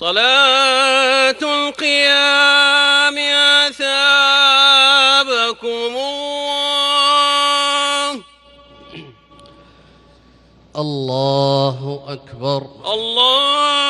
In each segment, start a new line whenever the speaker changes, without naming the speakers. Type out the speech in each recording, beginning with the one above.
صلاة القيام أثابكم
الله. أكبر.
الله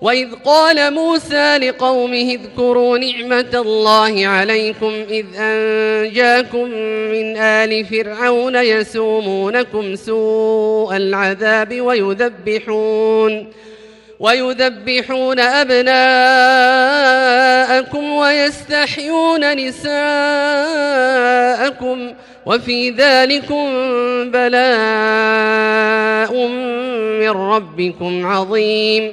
وإذ قال موسى لقومه اذكروا نعمة الله عليكم إذ أنجاكم من آل فرعون يسومونكم سوء العذاب ويذبحون ويذبحون أبناءكم ويستحيون نساءكم وفي ذلكم بلاء من ربكم عظيم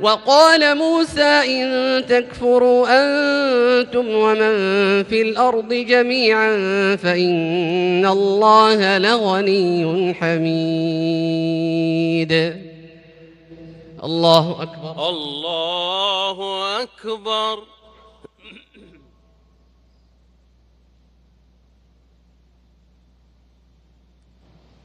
وقال موسى إن تكفروا أنتم ومن في الأرض جميعا فإن الله لغني حميد. الله أكبر.
الله أكبر.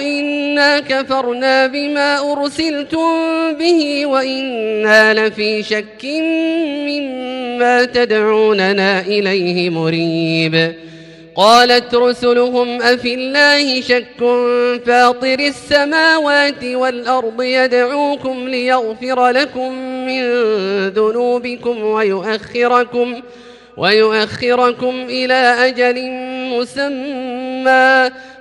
إنا كفرنا بما أرسلتم به وإنا لفي شك مما تدعوننا إليه مريب. قالت رسلهم أفي الله شك فاطر السماوات والأرض يدعوكم ليغفر لكم من ذنوبكم ويؤخركم ويؤخركم إلى أجل مسمى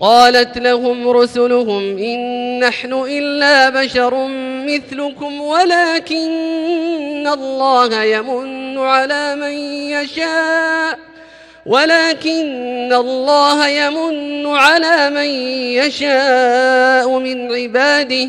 قالت لهم رسلهم إن نحن إلا بشر مثلكم ولكن الله يمن على من يشاء ولكن الله يمن على من يشاء من عباده.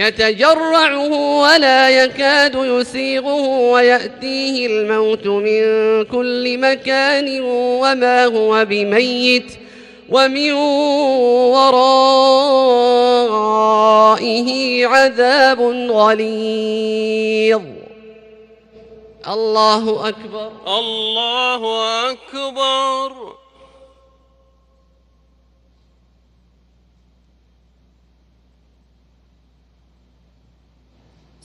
يتجرعه ولا يكاد يسيغه ويأتيه الموت من كل مكان وما هو بميت ومن ورائه عذاب غليظ. الله أكبر.
الله أكبر.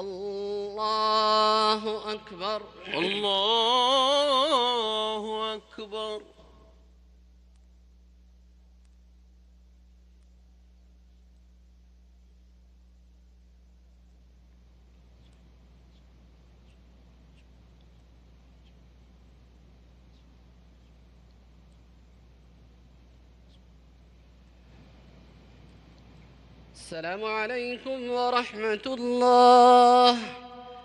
الله أكبر.
الله أكبر.
السلام عليكم ورحمة الله.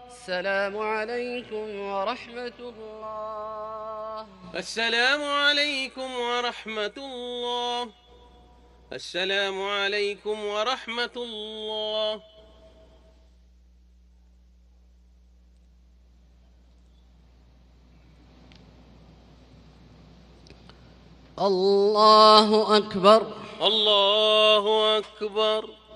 السلام عليكم ورحمة الله.
السلام عليكم ورحمة الله. السلام عليكم ورحمة الله.
الله أكبر.
الله أكبر.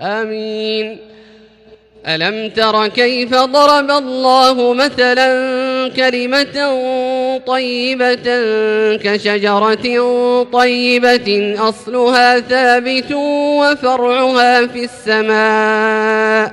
آمين. ألم تر كيف ضرب الله مثلا كلمة طيبة كشجرة طيبة أصلها ثابت وفرعها في السماء.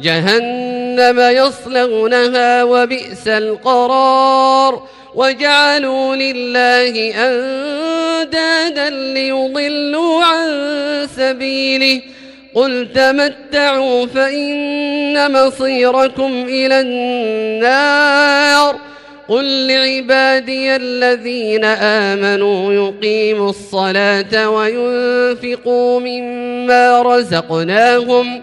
جهنم يصلونها وبئس القرار وجعلوا لله أندادا ليضلوا عن سبيله قل تمتعوا فإن مصيركم إلى النار قل لعبادي الذين آمنوا يقيموا الصلاة وينفقوا مما رزقناهم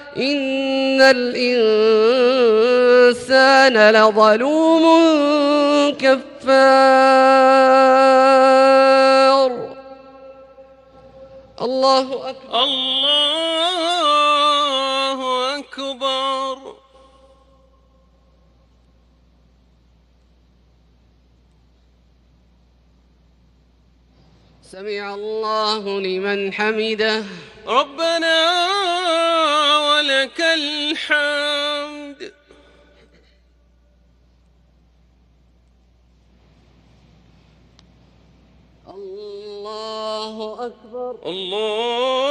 إن الإنسان لظلوم كفار. الله أكبر.
الله أكبر.
سمع الله لمن حمده.
ربنا ولك الحمد.
الله أكبر.
الله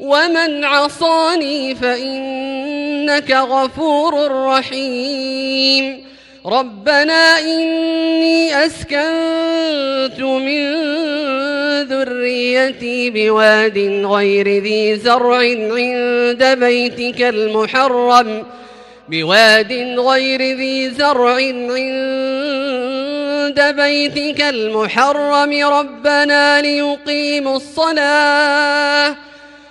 ومن عصاني فإنك غفور رحيم ربنا إني أسكنت من ذريتي بواد غير ذي زرع عند بيتك المحرم بواد غير ذي زرع عند بيتك المحرم ربنا ليقيموا الصلاة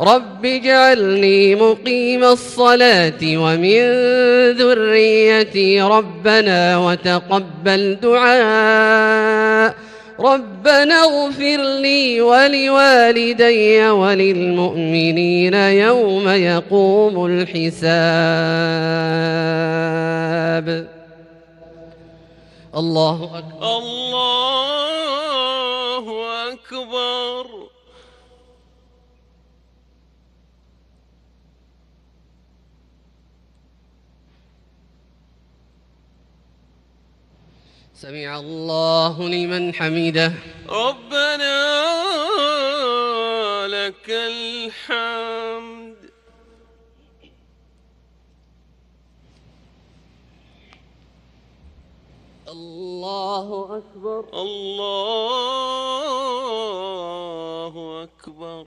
رب اجعلني مقيم الصلاة ومن ذريتي ربنا وتقبل دعاء ربنا اغفر لي ولوالدي وللمؤمنين يوم يقوم الحساب. الله أكبر
الله أكبر
سمع الله لمن حمده.
ربنا لك الحمد.
الله أكبر.
الله أكبر.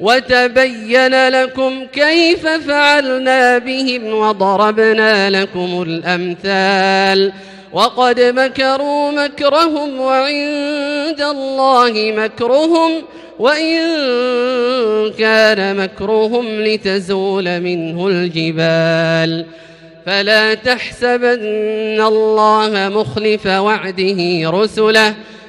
وتبين لكم كيف فعلنا بهم وضربنا لكم الأمثال وقد مكروا مكرهم وعند الله مكرهم وإن كان مكرهم لتزول منه الجبال فلا تحسبن الله مخلف وعده رسله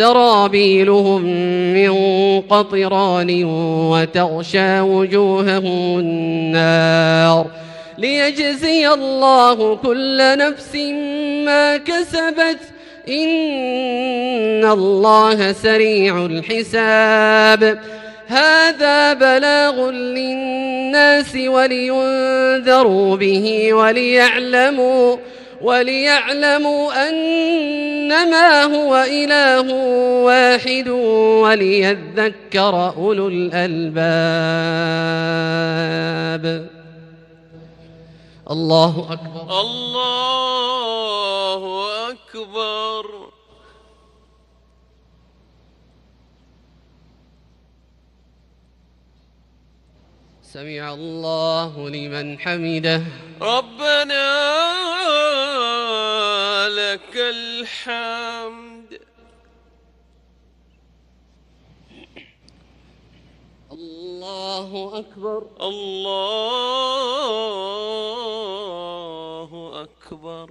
سرابيلهم من قطران وتغشى وجوههم النار. ليجزي الله كل نفس ما كسبت. إن الله سريع الحساب. هذا بلاغ للناس ولينذروا به وليعلموا وليعلموا أنما هو إله واحد وليذكر أولو الألباب. الله أكبر.
الله أكبر.
سمع الله لمن حمده.
ربنا لك الحمد.
الله أكبر.
الله أكبر.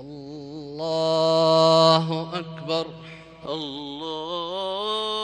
الله أكبر.
الله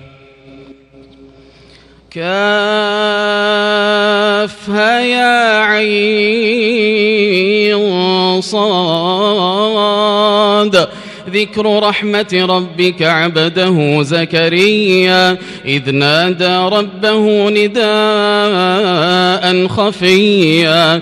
كافها يا عين صاد. ذكر رحمة ربك عبده زكريا إذ نادى ربه نداء خفيا.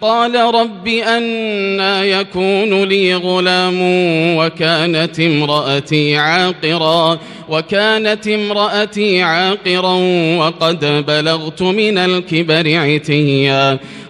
قال رب أنا يكون لي غلام وكانت امرأتي عاقرا وكانت امرأتي عاقرا وقد بلغت من الكبر عتيا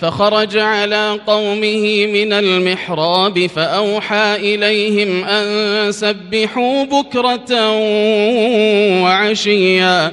فخرج على قومه من المحراب فأوحى إليهم أن سبحوا بكرة وعشيا.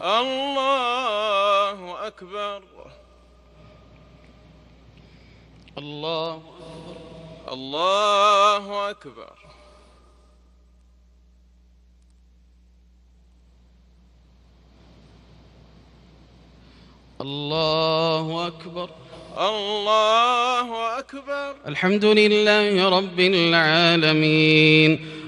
الله أكبر.
الله.
الله أكبر.
الله أكبر.
الله أكبر.
الحمد لله رب العالمين.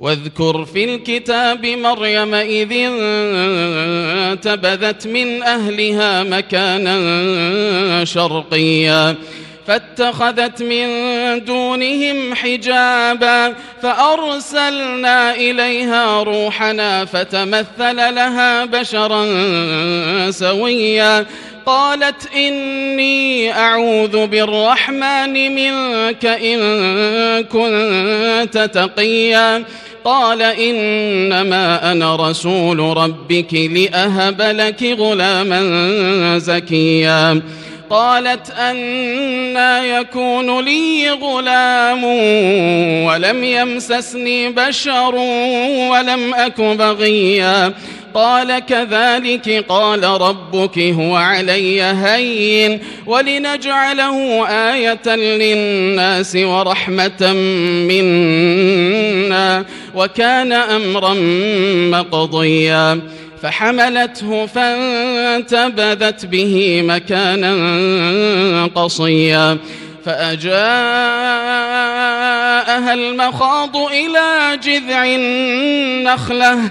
واذكر في الكتاب مريم إذ انتبذت من أهلها مكانا شرقيا فاتخذت من دونهم حجابا فأرسلنا إليها روحنا فتمثل لها بشرا سويا. قالت إني أعوذ بالرحمن منك إن كنت تقيا. قال إنما أنا رسول ربك لأهب لك غلاما زكيا. قالت أنا يكون لي غلام ولم يمسسني بشر ولم أك بغيا. قال كذلك قال ربك هو علي هين ولنجعله آية للناس ورحمة منا وكان أمرا مقضيا فحملته فانتبذت به مكانا قصيا فأجاءها المخاض إلى جذع النخلة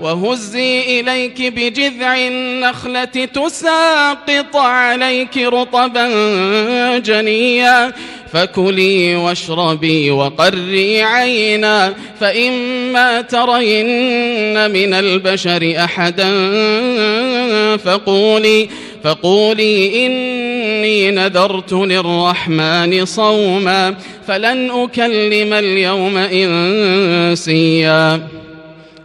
وهزي إليك بجذع النخلة تساقط عليك رطبا جنيا. فكلي واشربي وقري عينا فإما ترين من البشر أحدا. فقولي فقولي إني نذرت للرحمن صوما فلن أكلم اليوم إنسيا.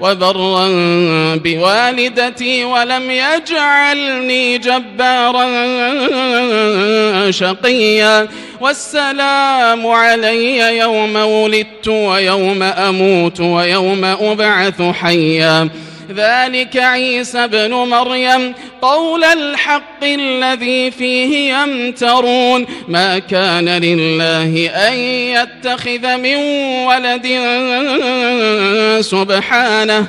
وبرا بوالدتي ولم يجعلني جبارا شقيا. والسلام علي يوم ولدت ويوم أموت ويوم أبعث حيا. ذلك عيسى بن مريم. قول الحق الذي فيه يمترون. ما كان لله أن يتخذ من ولد سبحانه.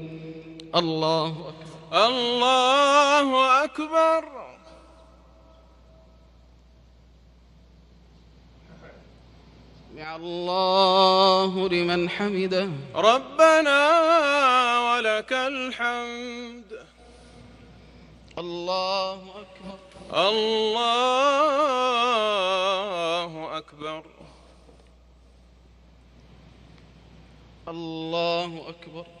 الله أكبر
الله أكبر.
سمع الله لمن حمده.
ربنا ولك الحمد.
الله أكبر.
الله أكبر.
الله أكبر.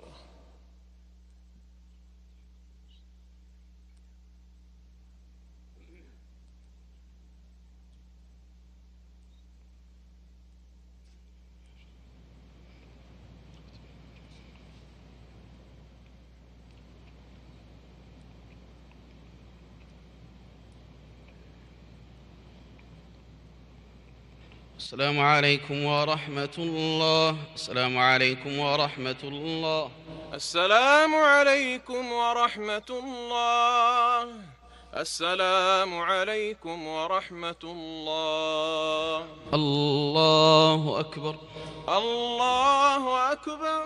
السلام عليكم ورحمة الله. السلام عليكم ورحمة الله.
السلام عليكم ورحمة الله. السلام عليكم ورحمة الله.
الله أكبر.
الله أكبر.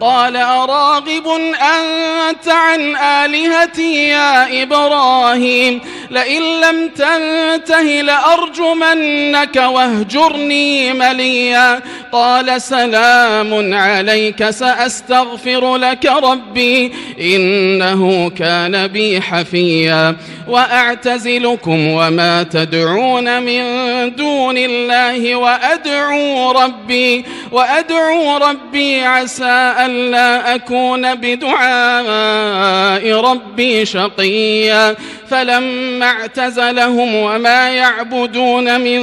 قال أراغب أنت عن آلهتي يا إبراهيم لئن لم تنته لأرجمنك واهجرني مليا قال سلام عليك سأستغفر لك ربي إنه كان بي حفيا وأعتزلكم وما تدعون من دون الله وأدعو ربي وأدعو ربي عسى ألا أكون بدعاء ربي شقيا فلما اعتزلهم وما يعبدون من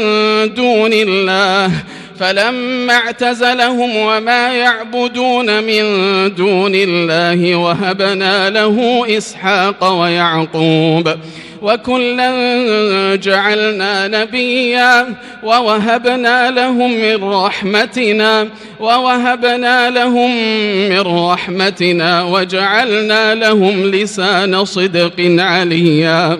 دون الله فلما اعتزلهم وما يعبدون من دون الله وهبنا له إسحاق ويعقوب وكلا جعلنا نبيا ووهبنا لهم من رحمتنا ووهبنا لهم من رحمتنا وجعلنا لهم لسان صدق عليا.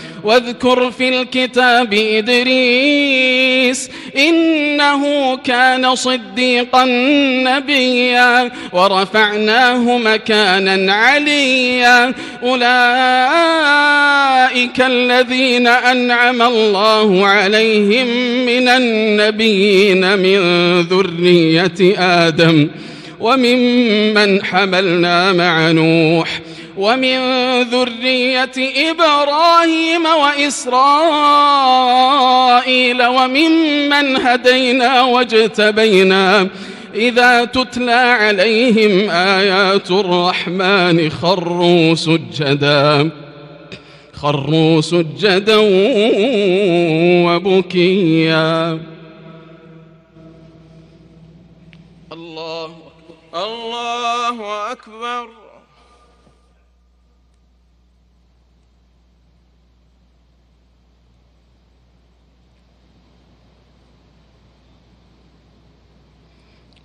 واذكر في الكتاب إدريس إنه كان صديقا نبيا ورفعناه مكانا عليا. أولئك الذين أنعم الله عليهم من النبيين من ذرية آدم وممن حملنا مع نوح ومن ذرية إبراهيم وإسرائيل وممن هدينا واجتبينا إذا تتلى عليهم آيات الرحمن خروا سجدا خروا سجدا وبكيا. الله أكبر
الله أكبر.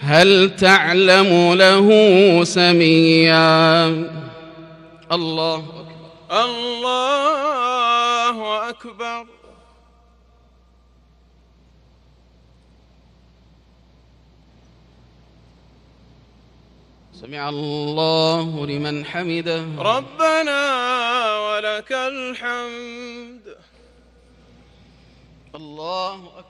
هل تعلم له سميا؟ الله
أكبر. الله أكبر.
سمع الله لمن حمده.
ربنا ولك الحمد.
الله أكبر.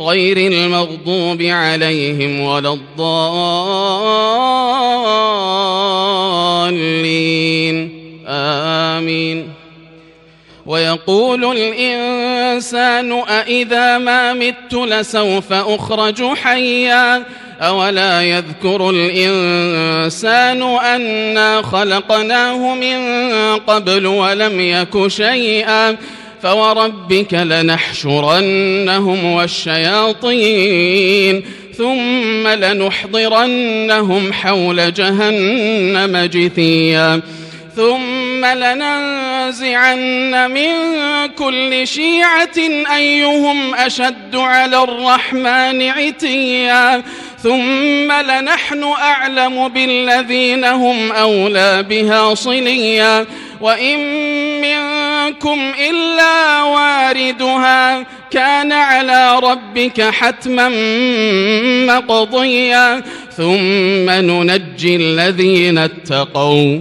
غير المغضوب عليهم ولا الضالين. آمين. ويقول الإنسان أإذا ما مت لسوف أخرج حيا أولا يذكر الإنسان أنا خلقناه من قبل ولم يك شيئا فوربك لنحشرنهم والشياطين ثم لنحضرنهم حول جهنم جثيا ثم لننزعن من كل شيعة أيهم أشد على الرحمن عتيا. ثم لنحن أعلم بالذين هم أولى بها صليا. وإن منكم إلا واردها كان على ربك حتما مقضيا. ثم ننجي الذين اتقوا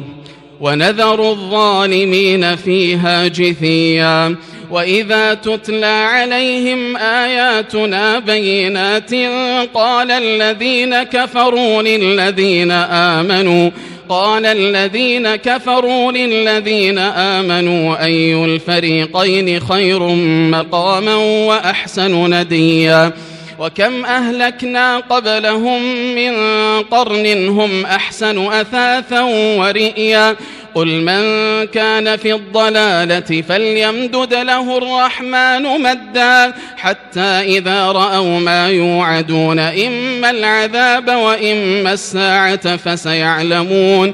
ونذر الظالمين فيها جثيا. وإذا تتلى عليهم آياتنا بينات قال الذين كفروا للذين آمنوا قال الذين كفروا للذين آمنوا أي الفريقين خير مقاما وأحسن نديا وكم أهلكنا قبلهم من قرن هم أحسن أثاثا ورئيا قل من كان في الضلالة فليمدد له الرحمن مدا حتى إذا رأوا ما يوعدون إما العذاب وإما الساعة فسيعلمون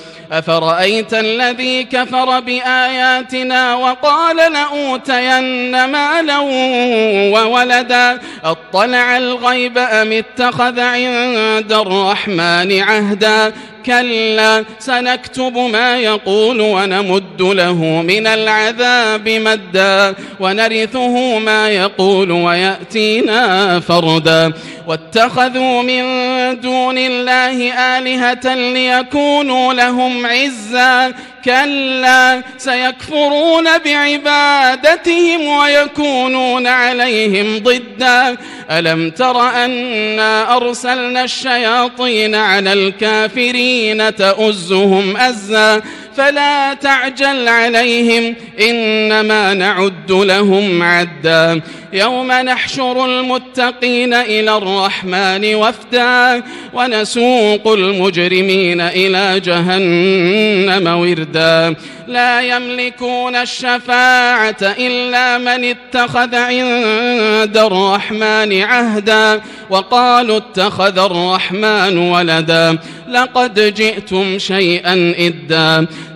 أفرأيت الذي كفر بآياتنا وقال لأوتين مالا وولدا أطلع الغيب أم اتخذ عند الرحمن عهدا كلا سنكتب ما يقول ونمد له من العذاب مدا ونرثه ما يقول ويأتينا فردا. واتخذوا من دون الله آلهة ليكونوا لهم عزا كلا سيكفرون بعبادتهم ويكونون عليهم ضدا. ألم تر أنا أرسلنا الشياطين على الكافرين تؤزهم أزا؟ فلا تعجل عليهم إنما نعد لهم عدا. يوم نحشر المتقين إلى الرحمن وفدا ونسوق المجرمين إلى جهنم وردا. لا يملكون الشفاعة إلا من اتخذ عند الرحمن عهدا وقالوا اتخذ الرحمن ولدا. لقد جئتم شيئا إدا.